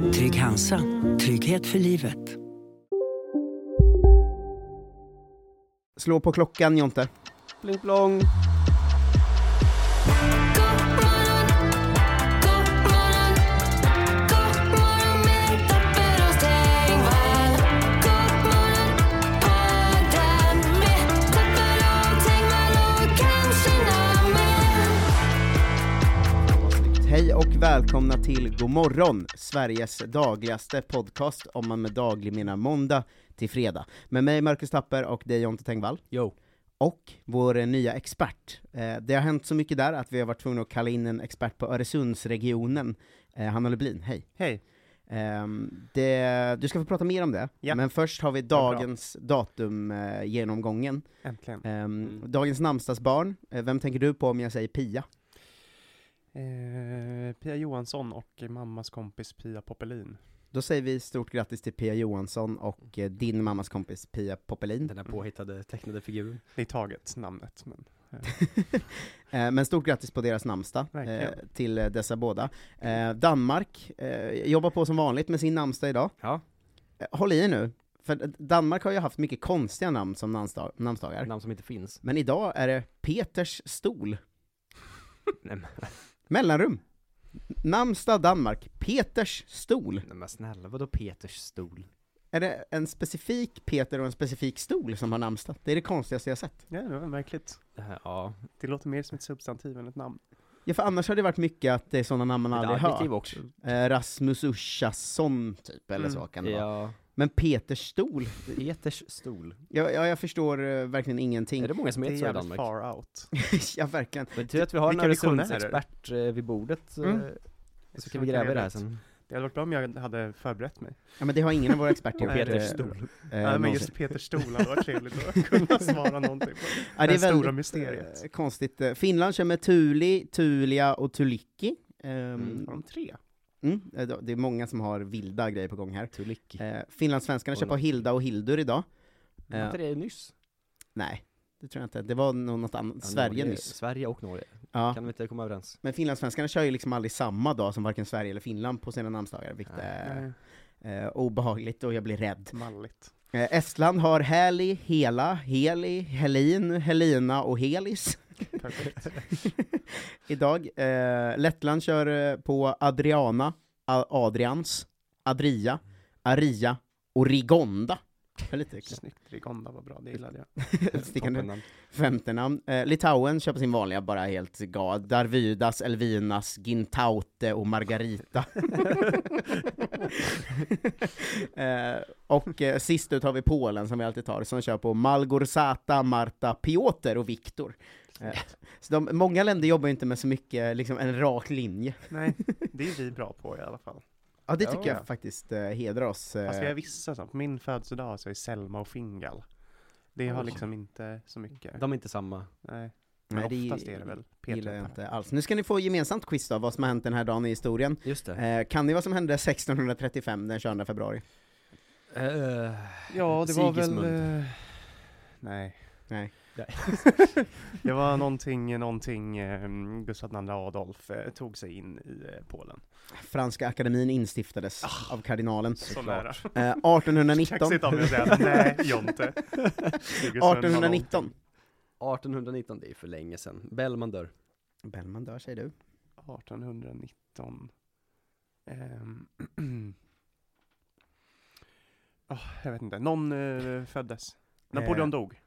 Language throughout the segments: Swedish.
Trygg Hansa. Trygghet för livet. Slå på klockan Jonte. Pling plong. Välkomna till God morgon, Sveriges dagligaste podcast, om man med daglig menar måndag till fredag. Med mig Marcus Tapper och dig Jonte Tengvall. Jo. Och vår nya expert. Eh, det har hänt så mycket där att vi har varit tvungna att kalla in en expert på Öresundsregionen, eh, Hanna Lublin, hej. Hej. Ehm, det, du ska få prata mer om det, Ja. men först har vi dagens datum eh, genomgången. Äntligen. Mm. Dagens namnsdagsbarn, eh, vem tänker du på om jag säger Pia? Eh, Pia Johansson och mammas kompis Pia Poppelin. Då säger vi stort grattis till Pia Johansson och eh, din mammas kompis Pia Poppelin. Den här påhittade tecknade figuren. Det är taget, namnet, men... Eh, Men stort grattis på deras namnsdag eh, till eh, dessa båda. Eh, Danmark eh, jobbar på som vanligt med sin namnsdag idag. Ja, Eh, Håll i er nu, för Danmark har ju haft mycket konstiga namn som namnsdag, namnsdagar. namn som inte finns. Men idag är det Peters stol. Nej Mellanrum. Namnsdag Danmark, Peters stol. nej men snälla, vadå Peters stol? Är det en specifik Peter och en specifik stol som har namnsdag? Det är det konstigaste jag sett. Ja, det var märkligt. Det här, ja, Det låter mer som ett substantiv än ett namn. Ja, för annars har det varit mycket att det är sådana namn man aldrig hört. också. Eh, Rasmus Uschasson, typ, eller Mm. så kan det vara. Men Peters stol? Peters stol. Ja, ja, jag förstår eh, verkligen ingenting. Är det många som heter så i Danmark? far out. ja, verkligen. Men tur att vi har en Vilka visionärer. Öresundsexpert eh, vid bordet, eh, Mm. så kan vi gräva i det här sen. Det hade varit bra om jag hade förberett mig. Ja, men det har ingen av våra experter gjort. Peters eh, stol. eh, ja, men någonsin. just Peters stol hade varit trevligt att kunna svara någonting på. Ja, det är det stora väldigt mysteriet. eh, konstigt. Eh, Finland kör med Tuli, Tulia och Tuliki. Ehm, Mm. Har de tre? Mm, eh, det är många som har vilda grejer på gång här. Tulik. Eh, Finlandssvenskarna på Hilda och Hildur idag. Var inte det nyss? Nej, det tror jag inte. Det var nog något annat. Ja, Sverige Norge, nyss. Sverige och Norge. Ja. Kan vi inte komma överens? Men finlandssvenskarna kör ju liksom aldrig samma dag som varken Sverige eller Finland på sina namnsdagar, vilket är Nej, eh, obehagligt och jag blir rädd. malligt. Eh, Estland har Häli, Hela, Heli, Helin, Helina och Helis Perfekt. idag. Eh, Lettland kör eh, på Adriana, Adrians, Adria, Aria och Rigonda. Lite. Snyggt, Rigonda var bra, det gillade jag. Stickande femte namn. Eh, Litauen kör på sin vanliga, bara helt gal. Darvydas, Elvinas, Gintaute och Margarita. eh, och eh, sist ut har vi Polen som vi alltid tar, som kör på Malgorzata, Marta, Piotr och Viktor. Eh, så de, många länder jobbar ju inte med så mycket, liksom en rak linje. Nej, det är vi bra på i alla fall. Ja, det Ja, tycker ja. jag faktiskt eh, hedrar oss. Eh, Fast vi har vissa så, på min födelsedag så är Selma och Fingal. Det har liksom inte så mycket. De är inte samma. Nej. Nej, Men det oftast är det väl gillar jag Per. inte alls. Nu ska ni få gemensamt quiz då, vad som har hänt den här dagen i historien. Just det. Eh, kan ni vad som hände 1635 den 22 februari? Eh, Ja, det var väl... Eh, Nej. Nej. Det var någonting, någonting eh, Gustav II Adolf eh, tog sig in i eh, Polen. Franska akademin instiftades Ah. av kardinalen. Så nära. Eh, 1819. Kaxigt av mig att säga nej, Jonte. Det är Gustav II Adolf. 1819. 1819, det är för länge sedan. Bellman dör. Bellman dör, säger du. 1819. Ehm, Åh, jag vet inte, någon eh, föddes. Eh, Napoleon dog.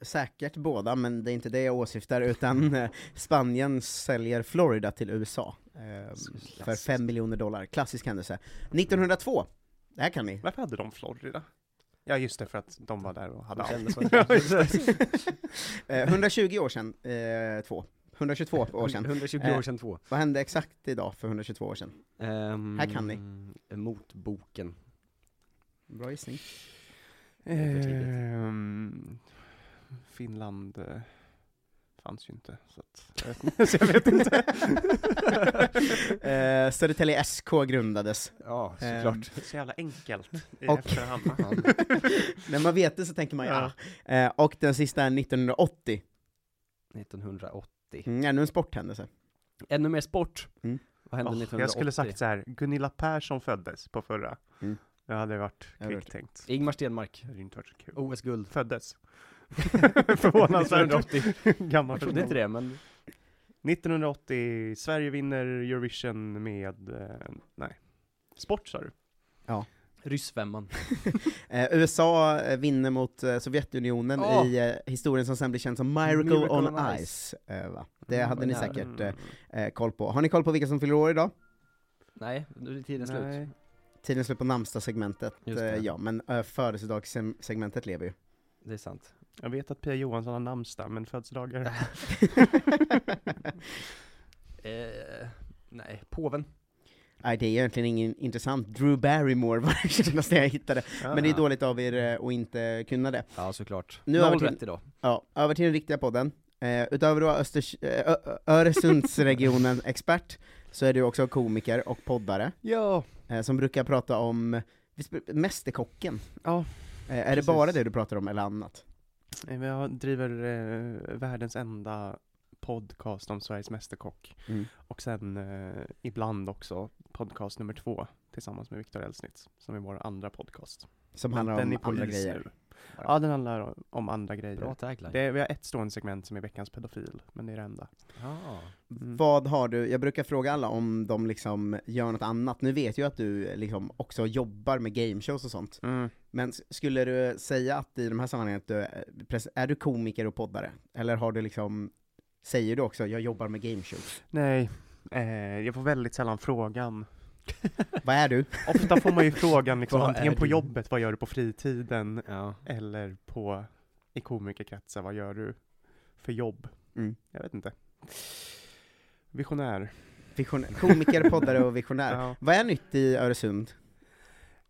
Säkert båda, men det är inte det jag åsyftar, utan eh, Spanien säljer Florida till USA eh, för 5 miljoner dollar. Klassisk händelse. 1902, det här kan ni. Varför hade de Florida? Ja just det, för att de var där och hade De allt. kände så. Ja, just det. Eh, 120 år sedan, eh, två. 122 år sedan. 120 Eh, år sedan två. Vad hände exakt idag för 122 år sedan? Um, Här kan ni. Motboken. Bra gissning. Ehm, Finland eh, fanns ju inte, så, att, jag vet inte, så jag vet inte. eh, Södertälje SK grundades. Ja, såklart. Så jävla enkelt i Och- efterhand. När man vet det så tänker man ja. Eh, och den sista är 1980. 1980. Mm, ännu en sporthändelse. Ännu mer sport. Mm. Vad hände Åh, 1980? jag skulle sagt så här, Gunilla Persson föddes på förra. Mm. Det hade varit kvicktänkt. Ingmar Stenmark. Det hade inte varit så kul. OS-guld. Föddes. Förvånansvärt 1980. gammal Jag trodde inte det, men 1980, Sverige vinner Eurovision med, eh, nej, sport sa du? ryssfemman. Eh, USA eh, vinner mot eh, Sovjetunionen Åh! i eh, historien som sen blir känd som Miracle, Miracle on, on Ice. Eh, va? Det Mm, hade vad ni nära. säkert eh, eh, koll på. Har ni koll på vilka som fyller år idag? Nej, nu är tiden slut. Nej. Tiden slut på namnsdagssegmentet, Just det. eh, ja, men eh, födelsedagssegmentet lever ju. Det är sant. Jag vet att Pia Johansson har namnsdag, men födelsedagar? Eh, nej, påven. Nej, det är egentligen ingen intressant. Drew Barrymore var det senaste jag hittade. Men det är dåligt av er eh, att inte kunna det. Ja, såklart. Nu Noll över till- rätt idag. Ja, över till den riktiga podden. Eh, utöver att vara Östers, eh, Ö- Ö- Öresundsregionen expert, så är du också komiker och poddare, Ja, eh, som brukar prata om Mästerkocken. Ja, Eh, är det precis. bara det du pratar om, eller annat? Jag driver eh, världens enda podcast om Sveriges Mästerkock. Mm. Och sen eh, ibland också podcast nummer två tillsammans med Viktor Elsnitz, som är vår andra podcast. Som handlar om andra grejer. nu. Ja, den handlar om- om andra grejer. Bra tagline. Det, vi har ett stående segment som är veckans pedofil, men det är det enda. Ja. Mm. Vad har du, jag brukar fråga alla om de liksom gör något annat, nu vet jag att du eh, liksom också jobbar med gameshows och sånt, Mm. men skulle du säga att i de här sammanhangen, att du, är- pres- är du komiker och poddare? Eller har du liksom, säger du också, jag jobbar med gameshows? Nej, eh, jag får väldigt sällan frågan. Vad är du? Ofta får man ju frågan liksom, antingen på du? jobbet, vad gör du på fritiden? ja. Eller på, i komikerkretsar, vad gör du för jobb? Mm. Jag vet inte. Visionär. Visionär. Komiker, poddare och visionär. Ja. Vad är nytt i Öresund?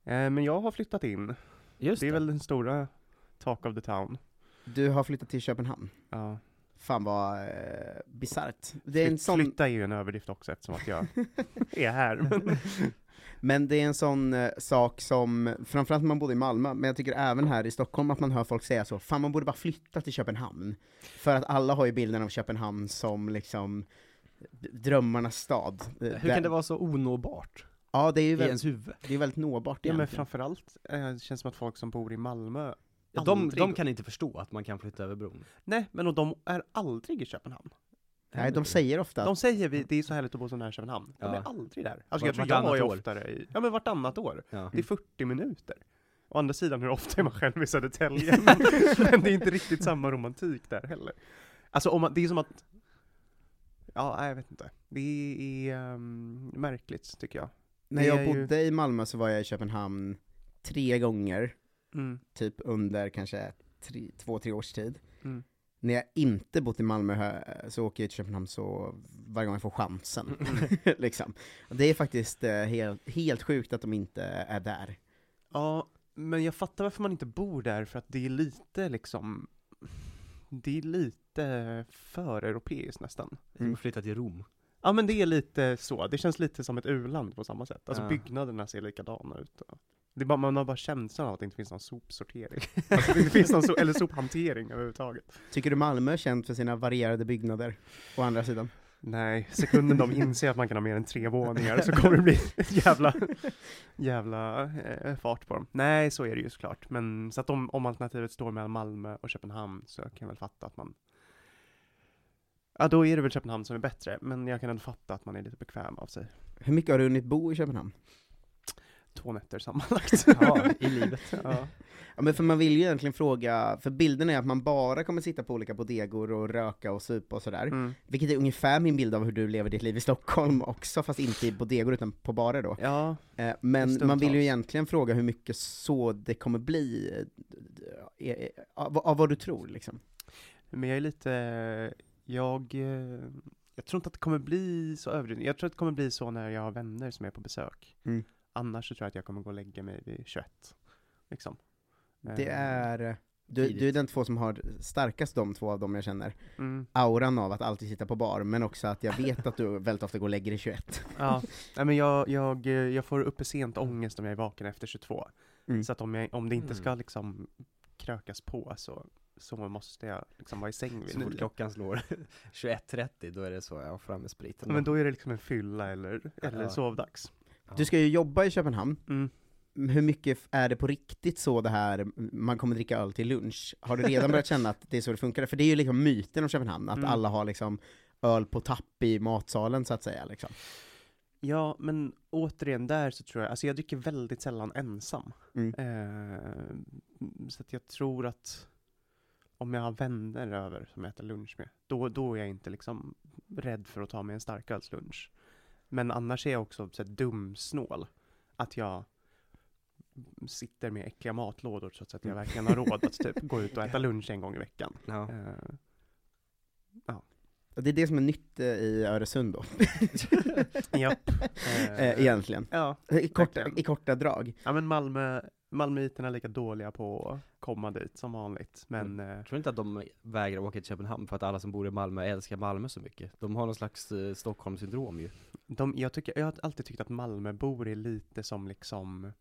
Eh, men jag har flyttat in. Just det är väl den stora talk of the town. Du har flyttat till Köpenhamn. Ja. Fan vad eh, bisarrt. Det är en Flyt- sån, Flytta är ju en överdrift också eftersom att jag är här. Men, men det är en sån eh, sak som, framförallt när man bodde i Malmö, men jag tycker även här i Stockholm att man hör folk säga så, fan man borde bara flytta till Köpenhamn. För att alla har ju bilden av Köpenhamn som liksom drömmarnas stad. Hur kan det vara så onåbart? Ja, det är ju I väldigt, ens huvud? det är väldigt nåbart ja men egentligen. framförallt eh, det känns som att folk som bor i Malmö de, de kan inte förstå att man kan flytta över bron. Nej, men och de är aldrig i Köpenhamn. Nej, de säger ofta De säger vi, det är så härligt att bo så nära Köpenhamn. De Ja. är aldrig där. Alltså Var- jag tror jag var ju vartannat år. oftare i, ja men vartannat år. Ja. Det är 40 minuter. Å andra sidan, hur ofta är man själv i Södertälje? men, det är inte riktigt samma romantik där heller. Alltså om man, det är som att, ja jag vet inte. Det är ehm, märkligt tycker jag. När jag är ju- bodde i Malmö så var jag i Köpenhamn tre gånger, Mm. typ under kanske tre, två, tre års tid. Mm. När jag inte bott i Malmö så åker jag till Köpenhamn så varje gång jag får chansen. liksom. Och Det är faktiskt eh, helt, helt sjukt att de inte är där. Ja, men jag fattar varför man inte bor där, för att det är lite liksom, det är lite för europeiskt nästan. Mm. flytta till Rom. Ja men det är lite så, det känns lite som ett u-land på samma sätt. Alltså Ja. byggnaderna ser likadana ut. och- Det är bara, man har bara känslan av att det inte finns någon sopsortering. Alltså det inte finns någon so eller sophantering överhuvudtaget. Tycker du Malmö är känt för sina varierade byggnader? Å andra sidan. Nej, sekunden de inser att man kan ha mer än tre våningar så kommer det bli jävla, jävla eh, fart på dem. Nej, så är det ju såklart. Men så att om, om alternativet står mellan Malmö och Köpenhamn så kan jag väl fatta att man Ja, då är det väl Köpenhamn som är bättre, men jag kan ändå fatta att man är lite bekväm av sig. Hur mycket har du hunnit bo i Köpenhamn? Två nätter sammanlagt. Ja, i livet. ja. Ja men för man vill ju egentligen fråga, för bilden är att man bara kommer sitta på olika bodegor och röka och supa och sådär, Mm. vilket är ungefär min bild av hur du lever ditt liv i Stockholm också, fast inte i bodegor utan på barer då. ja, Eh, Men man vill ju egentligen fråga hur mycket så det kommer bli, eh, eh, av, av vad du tror liksom. men jag är lite, jag, jag tror inte att det kommer bli så överdrivet. Jag tror att det kommer bli så när jag har vänner som är på besök. Mm. Annars så tror jag att jag kommer gå och lägga mig vid 21. Liksom. Det Eh, är, du, Tidigt. du är den två som har starkast de två av dem jag känner. Mm. Auran av att alltid sitta på bar, men också att jag vet att du väldigt ofta går och lägger dig 21. Ja, nej men jag, jag, eh, jag får uppe sent ångest om jag är vaken efter 22. Mm. Så att om, jag, om det inte ska Mm. liksom krökas på så, så måste jag liksom vara i säng vid Så fort klockan slår 21.30, då är det så, ja, fram med spriten. Men då är det liksom en fylla eller, eller Ja. sovdags. Du ska ju jobba i Köpenhamn, Mm. hur mycket är det på riktigt så det här, man kommer dricka öl till lunch? Har du redan börjat känna att det är så det funkar? För det är ju liksom myten om Köpenhamn, att Mm. alla har liksom öl på tapp i matsalen så att säga liksom. Ja, men återigen där så tror jag, alltså jag dricker väldigt sällan ensam. Mm. Eh, så att jag tror att om jag har vänner över som jag äter lunch med, då, då är jag inte liksom rädd för att ta mig en starkölslunch. Men annars är jag också så här dumsnål, att jag sitter med äckliga matlådor så att jag verkligen har råd att typ gå ut och äta lunch en gång i veckan. Ja. Eh, Och det är det som är nytt eh, i Öresund då, japp. eh, egentligen. Ja, I korta. I korta drag. Ja men Malmö, Malmöiterna är lika dåliga på att komma dit som vanligt, men eh, Jag tror inte att de vägrar åka till Köpenhamn för att alla som bor i Malmö älskar Malmö så mycket. De har någon slags eh, Stockholmssyndrom ju. De, jag, tycker, jag har alltid tyckt att Malmöbor är lite som liksom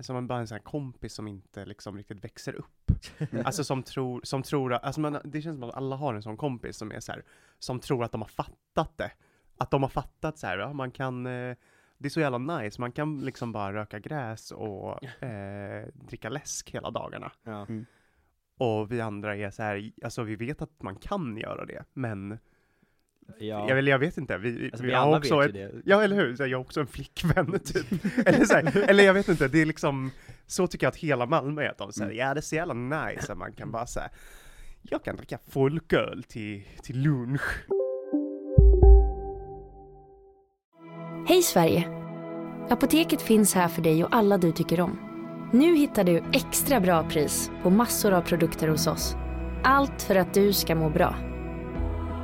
som en, bara en sån här kompis som inte liksom riktigt växer upp. Alltså som tror, som tror, att- alltså man, det känns som att alla har en sån kompis som är så här, som tror att de har fattat det. Att de har fattat så här, ja man kan, eh, det är så jävla nice, man kan liksom bara röka gräs och eh, dricka läsk hela dagarna. Ja. Och vi andra är så här, alltså vi vet att man kan göra det, men ja. jag, jag vet inte, vi, Alltså, vi vi har alla också vet ett, det. Ja eller hur, jag har också en flickvän typ. eller, så här, eller jag vet inte, det är liksom, så tycker jag att hela Malmö är, att de säger, ja det är så jävla nice att man kan bara säga jag kan dricka folköl till, till lunch. Hej Sverige! Apoteket finns här för dig och alla du tycker om. Nu hittar du extra bra pris på massor av produkter hos oss. Allt för att du ska må bra.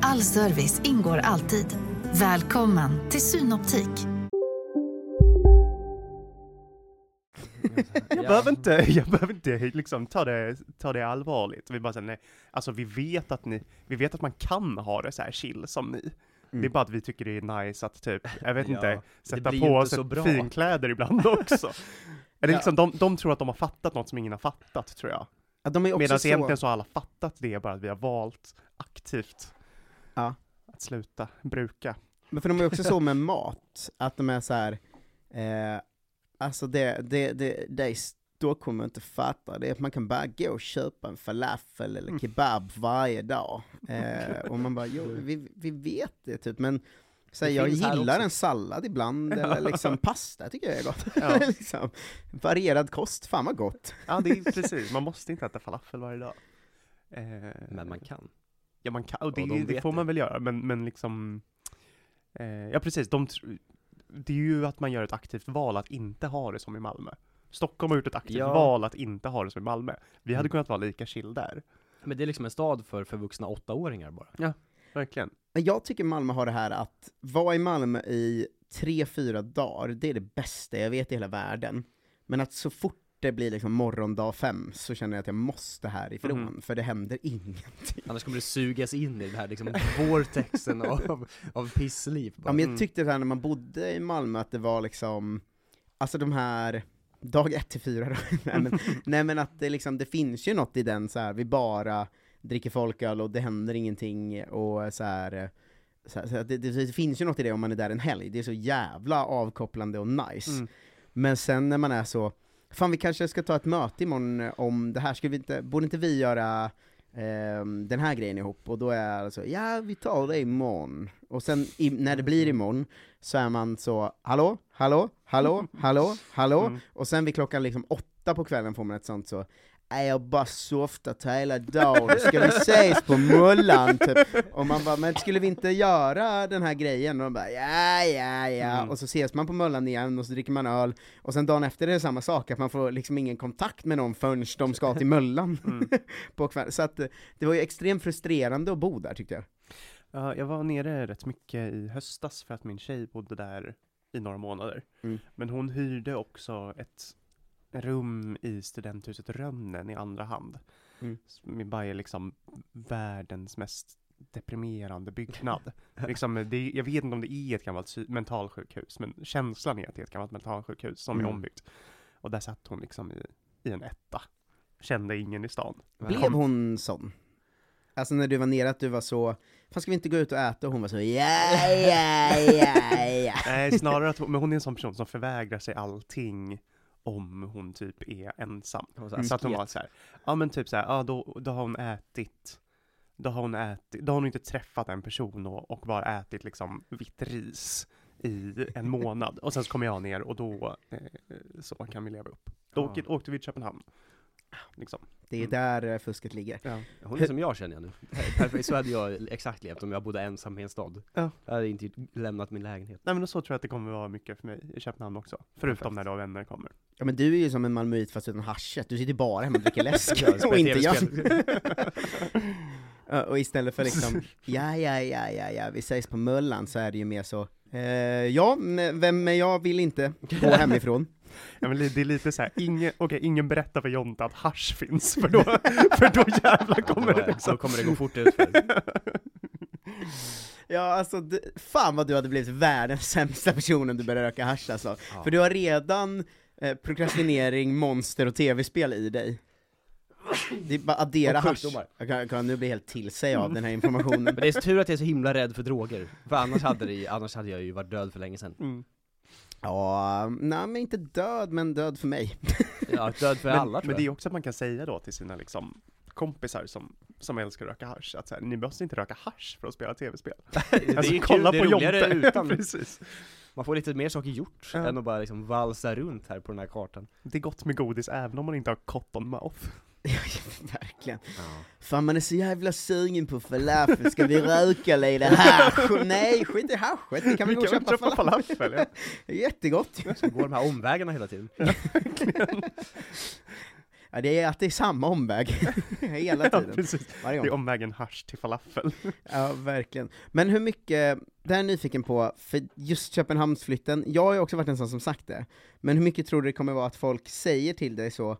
All service ingår alltid. Välkommen till Synoptik. Jag Ja. behöver inte, jag behöver inte liksom ta det, ta det allvarligt. Vi bara säger nej, alltså vi vet att ni, vi vet att man kan ha det så här chill som ni. Det är bara att vi tycker det är nice att typ, jag vet Ja, inte, sätta på oss finkläder ibland också. Eller Ja. liksom, de, de tror att de har fattat något som ingen har fattat, tror jag. Ja, Medan så... egentligen så har alla fattat det, bara att vi har valt aktivt Ja. att sluta bruka. Men för de är också så med mat, att de är så här. Eh, alltså det, det, det, det i Stockholm inte fattar, det är att man kan bara gå och köpa en falafel eller kebab varje dag. Eh, och man bara, jo, vi, vi vet det typ, men så här, Det jag gillar en sallad ibland, eller liksom pasta tycker jag är gott. Ja. liksom, varierad kost, fan vad gott. Ja, det är precis, man måste inte äta falafel varje dag. Eh, Men man kan. Ja, man kan, och det, Och de det får man väl göra, men, men liksom eh, Ja precis, de, det är ju att man gör ett aktivt val att inte ha det som i Malmö. Stockholm har gjort ett aktivt Ja. val att inte ha det som i Malmö. Vi hade Mm. kunnat vara lika chill där. Men det är liksom en stad för, för vuxna åttaåringar bara. Verkligen. Men jag tycker Malmö har det här att vara i Malmö i tre, fyra dagar, det är det bästa jag vet i hela världen. Men att så fort det blir liksom morgondag fem så känner jag att jag måste härifrån, Mhm. för det händer ingenting. Annars kommer det sugas in i den här liksom vortexen av, av pissliv bara. Ja, men jag Mm. tyckte det här när man bodde i Malmö att det var liksom, alltså de här, dag ett till fyra då. nej, men, nej men att det liksom, det finns ju något i den så här. vi bara dricker folköl och det händer ingenting och så här. Så här, så det, det, det finns ju något i det om man är där en helg, det är så jävla avkopplande och nice. Mm. Men sen när man är så, fan vi kanske ska ta ett möte imorgon om det här, ska vi inte, borde inte vi göra ehm, den här grejen ihop? Och då är jag alltså, ja vi tar det imorgon. Och sen i, när det blir imorgon, så är man så, hallå, hallå, hallå, hallå, hallå? Mm. Och sen vid klockan liksom åtta på kvällen får man ett sånt så, Nej, jag bara softat hela dagen, ska vi ses på Mullan? Typ. Och man bara, men skulle vi inte göra den här grejen? Och de bara, ja, ja, ja. Mm. Och så ses man på Mullan igen, och så dricker man öl, och sen dagen efter är det samma sak, att man får liksom ingen kontakt med någon förrän de ska till Möllan Mm. på kvällen. Så att eh, det var ju extremt frustrerande att bo där tyckte jag. Ja, jag var nere rätt mycket i höstas för att min tjej bodde där i några månader. Mm. Men hon hyrde också ett rum i studenthuset Rönnen i andra hand. Mm. Bara är liksom världens mest deprimerande byggnad. liksom, det, jag vet inte om det är ett gammalt mentalsjukhus, men känslan är att det är ett gammalt mentalsjukhus som Mm. är ombyggt. Och där satt hon liksom i, i en etta. Kände ingen i stan. Blev hon sån? Alltså när du var nere, att du var så, fan ska vi inte gå ut och äta? Och hon var så, ja, ja, ja, ja. Nej, snarare att hon, men hon är en sån person som förvägrar sig allting om hon typ är ensam. Hon var Så att hon var så här, ja men typ så här, ja då, då har hon ätit, då har hon ätit, då har hon inte träffat en person och, och bara ätit liksom vitt ris i en månad. Och sen så kommer jag ner och då, eh, så kan vi leva upp. Då Ja. åkte, åkte vi till Köpenhamn. Liksom. Det är där eh, fusket ligger. Ja. Hon är som jag känner jag nu. Perfekt, så hade jag exakt levt om jag bodde ensam i en stad. Ja. Jag hade inte lämnat min lägenhet. Nej men så tror jag att det kommer vara mycket för mig i Köpenhamn också. Förutom Perfekt. när då vänner kommer. Ja men du är ju som en malmöit fast utan haschet, du sitter bara hemma och dricker läsk Ja, och inte jag. och istället för liksom, ja ja ja ja ja, vi ses på Möllan, så är det ju mer så, eh, ja, vem, men jag vill inte gå hemifrån. Ja, men det är lite så här, ingen, okej, ingen berättar för Jonte att hasch finns, för då, för då jävlar kommer det Då liksom. kommer det gå fort utför. Ja alltså, d- fan vad du hade blivit världens sämsta person om du började röka hasch alltså. Ja. För du har redan eh, prokrastinering, monster och tv-spel i dig. Det är bara addera hasch. Jag kan, kan nu bli helt till sig av den här informationen. Men det är så tur att jag är så himla rädd för droger. För annars hade, det, annars hade jag ju varit död för länge sedan. Mm. Ja, nej men inte död, men död för mig. Ja, död för Men, alla tror men det är jag. också att man kan säga då till sina liksom kompisar som, som älskar att röka hasch, att så här, ni måste inte röka hasch för att spela tv-spel. Det Alltså är kolla kul, på det är roligare Jonte! utan. Precis. Man får lite mer saker gjort Ja. än att bara liksom valsa runt här på den här kartan. Det är gott med godis även om man inte har cotton mouth. Verkligen. Ja. Fan man är så jävla sugen på falafel, ska vi röka lite hasch? Nej, skit i haschet, vi kan väl gå och köpa falafel. falafel ja. Jättegott ju. Så går de här omvägarna hela tiden. Ja, det är att det är samma omväg, hela ja, tiden. precis. Varje Det är omvägen hasch till falafel. Ja, verkligen. Men hur mycket, det här är jag nyfiken på, för just Köpenhamnsflytten, jag har ju också varit en sån som sagt det, men hur mycket tror du det kommer vara att folk säger till dig så,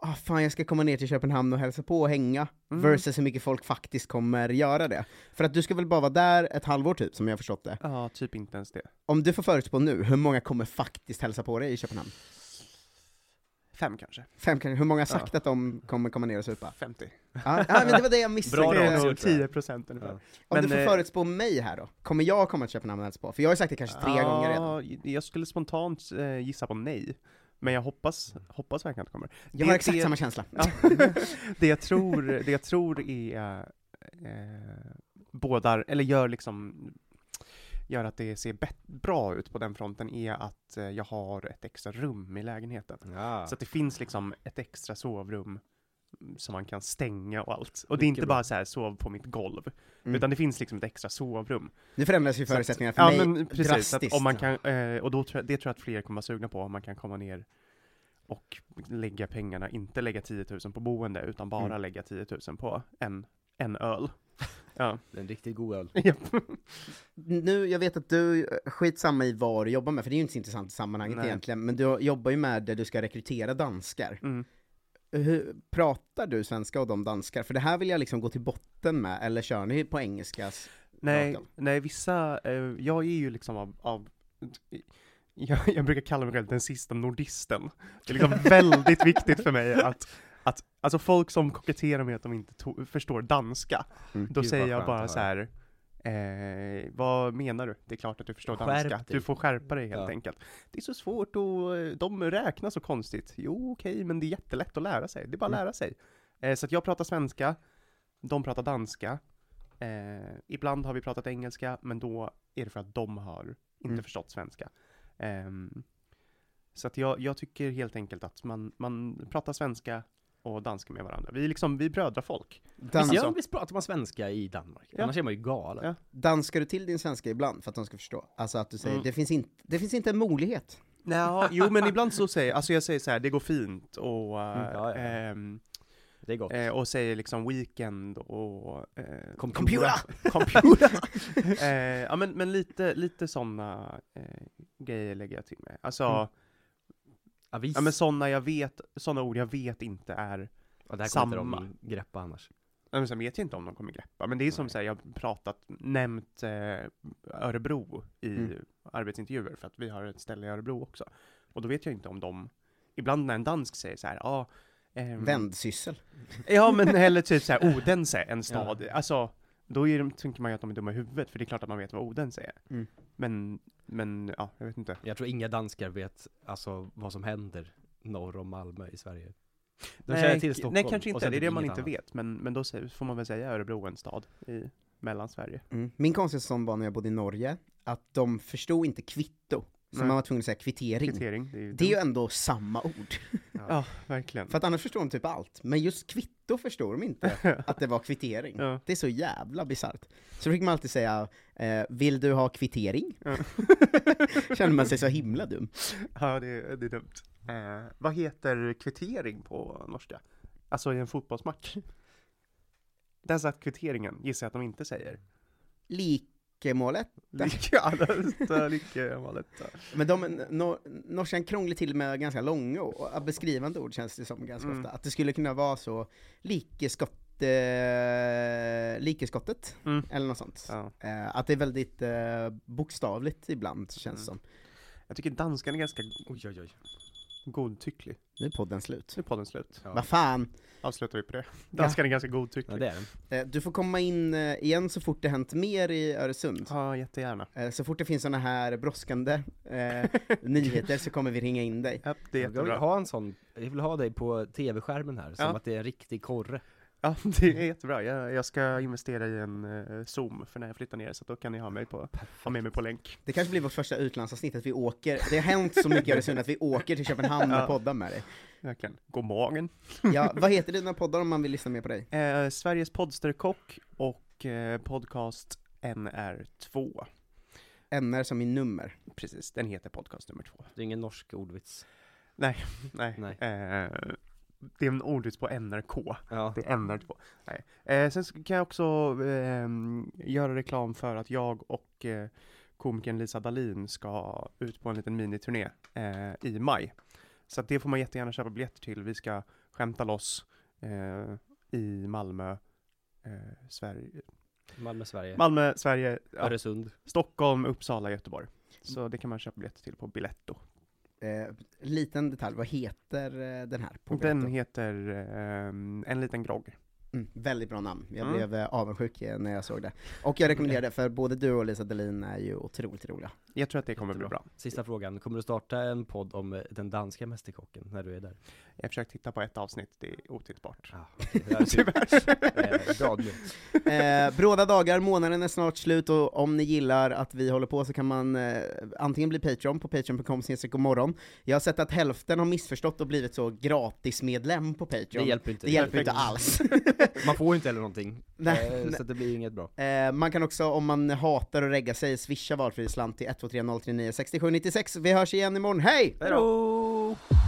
ah fan jag ska komma ner till Köpenhamn och hälsa på och hänga, Mm. versus hur mycket folk faktiskt kommer göra det? För att du ska väl bara vara där ett halvår typ, som jag har förstått det. Ja, typ inte ens det. Om du får förutspå nu, hur många kommer faktiskt hälsa på dig i Köpenhamn? Fem kanske. Fem kanske, hur många har sagt Ja. att de kommer komma ner och supa? 50. Ja, ja men det var det jag misstänkte. Bra det är ras, nog tror jag. 10 procent ungefär. Ja. Om Men, du får eh, förutspå mig här då, kommer jag komma till Köpenhamn och hälsa på? För jag har ju sagt det kanske tre gånger redan. Ja, jag skulle spontant eh, gissa på nej. Men jag hoppas, hoppas verkligen att det kommer. Jag det, har exakt det, samma känsla. Ja, det, jag tror, det jag tror är eh, bådar, eller gör liksom gör att det ser bra ut på den fronten är att eh, jag har ett extra rum i lägenheten. Ja. Så att det finns liksom ett extra sovrum som man kan stänga och allt. Och det är inte bra. bara så här sov på mitt golv, Mm. utan det finns liksom ett extra sovrum. Nu förändras ju förutsättningarna för ja, mig men precis, drastiskt. om man kan, eh, och då det tror jag att fler kommer vara sugna på, om man kan komma ner och lägga pengarna, inte lägga 10 000 på boende, utan bara Mm. lägga 10 000 på en, en öl. Ja. Det är en riktigt god öl. Nu, jag vet att du, skitsamma i vad du jobbar med, för det är ju inte så intressant i sammanhanget Nej. egentligen, men du jobbar ju med det du ska rekrytera danskar. Mm. Hur, pratar du svenska och de danskar? För det här vill jag liksom gå till botten med, eller kör ni på engelska? Nej, nej, vissa, eh, jag är ju liksom av, av jag, jag brukar kalla mig själv den sista nordisten. Det är liksom väldigt viktigt för mig att, att alltså folk som koketterar med att de inte to- förstår danska, Mm. då Gud, säger jag bara så här. Eh, vad menar du? Det är klart att du förstår Skärp danska. dig. Du får skärpa dig helt Ja. enkelt. Det är så svårt och eh, de räknar så konstigt. Jo, okej, men det är jättelätt att lära sig. Det är bara att Mm. lära sig. Eh, så att jag pratar svenska, de pratar danska. Eh, ibland har vi pratat engelska, men då är det för att de har inte Mm. förstått svenska. Ehm, så att jag, jag tycker helt enkelt att man, man pratar svenska och danska med varandra. Vi är liksom, vi är brödrafolk. Dans, Visst, gör, visst pratar man svenska i Danmark? Ja. Annars är man ju galen. Ja. danskar du till din svenska ibland för att de ska förstå? Alltså att du säger, Mm. det, finns inte, det finns inte en möjlighet. Ja, jo men ibland så säger, alltså jag säger så här, det går fint och, Mm, ja, ja. ehm, Det är gott. eh, och säger liksom weekend och eh, Computer! computer. eh, ja men, men lite, lite sådana eh, grejer lägger jag till med. Alltså, Mm. Avis. ja men sådana jag vet, sådana ord jag vet inte är ja, det här kommer samma. inte de greppa annars. Nej, Men sen vet jag inte om de kommer greppa, men det är som Nej. så här, jag har pratat, nämnt eh, Örebro i Mm. arbetsintervjuer, för att vi har ett ställe i Örebro också. Och då vet jag inte om de, ibland när en dansk säger så här, ja, ah, ehm, Vändsyssel. Ja men eller typ så här Odense, en stad, alltså, då är de, tänker man ju att de är dumma i huvudet, för det är klart att man vet vad Odense är. Mm. Men, men, ja, jag vet inte. Jag tror inga danskar vet alltså vad som händer norr om Malmö i Sverige. De känner till Stockholm. nej kanske inte, det är det man inte annat. vet, men, men då får man väl säga Örebro en stad i Mellansverige. Mm. Min konstiga sån var när jag bodde i Norge, att de förstod inte kvitto, så Nej. man var tvungen att säga kvittering. Kvittering, det är ju Det är ju ändå samma ord. Ja, verkligen. För att annars förstår de typ allt, men just kvitto förstår de inte, att det var kvittering. Ja. Det är så jävla bisarrt. Så fick man alltid säga, eh, vill du ha kvittering? Ja. Känner man sig så himla dum. Ja, det, det är dumt. Eh, vad heter kvittering på norska? Alltså i en fotbollsmatch? Den satt kvitteringen, gissar jag att de inte säger. Likemålet. Lika, lika målet. Men de, no, norskan krånglar till med ganska långa och beskrivande ord känns det som ganska Mm. ofta. Att det skulle kunna vara så, likeskott, eh, likeskottet, Mm. eller något sånt. Ja. Eh, att det är väldigt eh, bokstavligt ibland, känns det som. Jag tycker danskan är ganska Oj, oj, oj. Godtycklig. Nu är podden slut. Nu är podden slut. Ja. Vad fan! Avslutar vi på det. Danskan är ganska godtycklig. Ja, det är den. Eh, du får komma in eh, igen så fort det hänt mer i Öresund. Ja, jättegärna. Eh, så fort det finns såna här brådskande eh, nyheter så kommer vi ringa in dig. Ja, det är Jag vill jättebra. ha en sån, jag vill ha dig på tv-skärmen här, som Ja. att det är en riktig korre. Ja, det är jättebra. Jag, jag ska investera i en uh, Zoom för när jag flyttar ner, så då kan ni ha, mig på, ha med mig på länk. Det kanske blir vårt första utlandsavsnitt, att vi åker, det har hänt så mycket i Öresund att vi åker till Köpenhamn och Ja. poddar med dig. Verkligen. God morgon. Ja, vad heter dina poddar om man vill lyssna mer på dig? Eh, Sveriges poddsterkock och eh, podcast NR2. NR som i nummer. Precis, den heter podcast nummer två. Det är ingen norsk ordvits. Nej, Nej. Eh, det är en ordvits på NRK. Ja. Det är NR2. Nej. Eh, sen kan jag också ehm, göra reklam för att jag och eh, komikern Lisa Dahlin ska ut på en liten miniturné eh, i maj. Så att det får man jättegärna köpa biljetter till. Vi ska skämta loss eh, i Malmö, eh, Sverige, Malmö, Sverige. Malmö, Sverige, ja, Öresund. Stockholm, Uppsala, Göteborg. Så det kan man köpa biljetter till på Biletto. Eh, liten detalj, vad heter eh, den här? Den heter ehm, En liten grogg. Mm, väldigt bra namn, jag Mm. blev eh, avundsjuk när jag såg det. Och jag rekommenderar det, för både du och Lisa Dahlin är ju otroligt roliga. Jag tror att det kommer bli bra. Sista frågan, kommer du starta en podd om eh, den danska mästerkocken när du är där? Jag har försökt titta på ett avsnitt, det är otittbart. Är synd. Eh. Eh, bråda dagar, månaden är snart slut och om ni gillar att vi håller på så kan man eh, antingen bli Patreon på patreon.com morgon. Jag har sett att hälften har missförstått och blivit så gratismedlem på Patreon. Det hjälper inte. Det hjälper inte alls. Man får inte heller någonting. Nej, Eh, nej. Så det blir inget bra. Eh, man kan också, om man hatar att regga sig, swisha valfri slant till 123 039 67 96. Vi hörs igen imorgon, hej! Hejdå! Hej,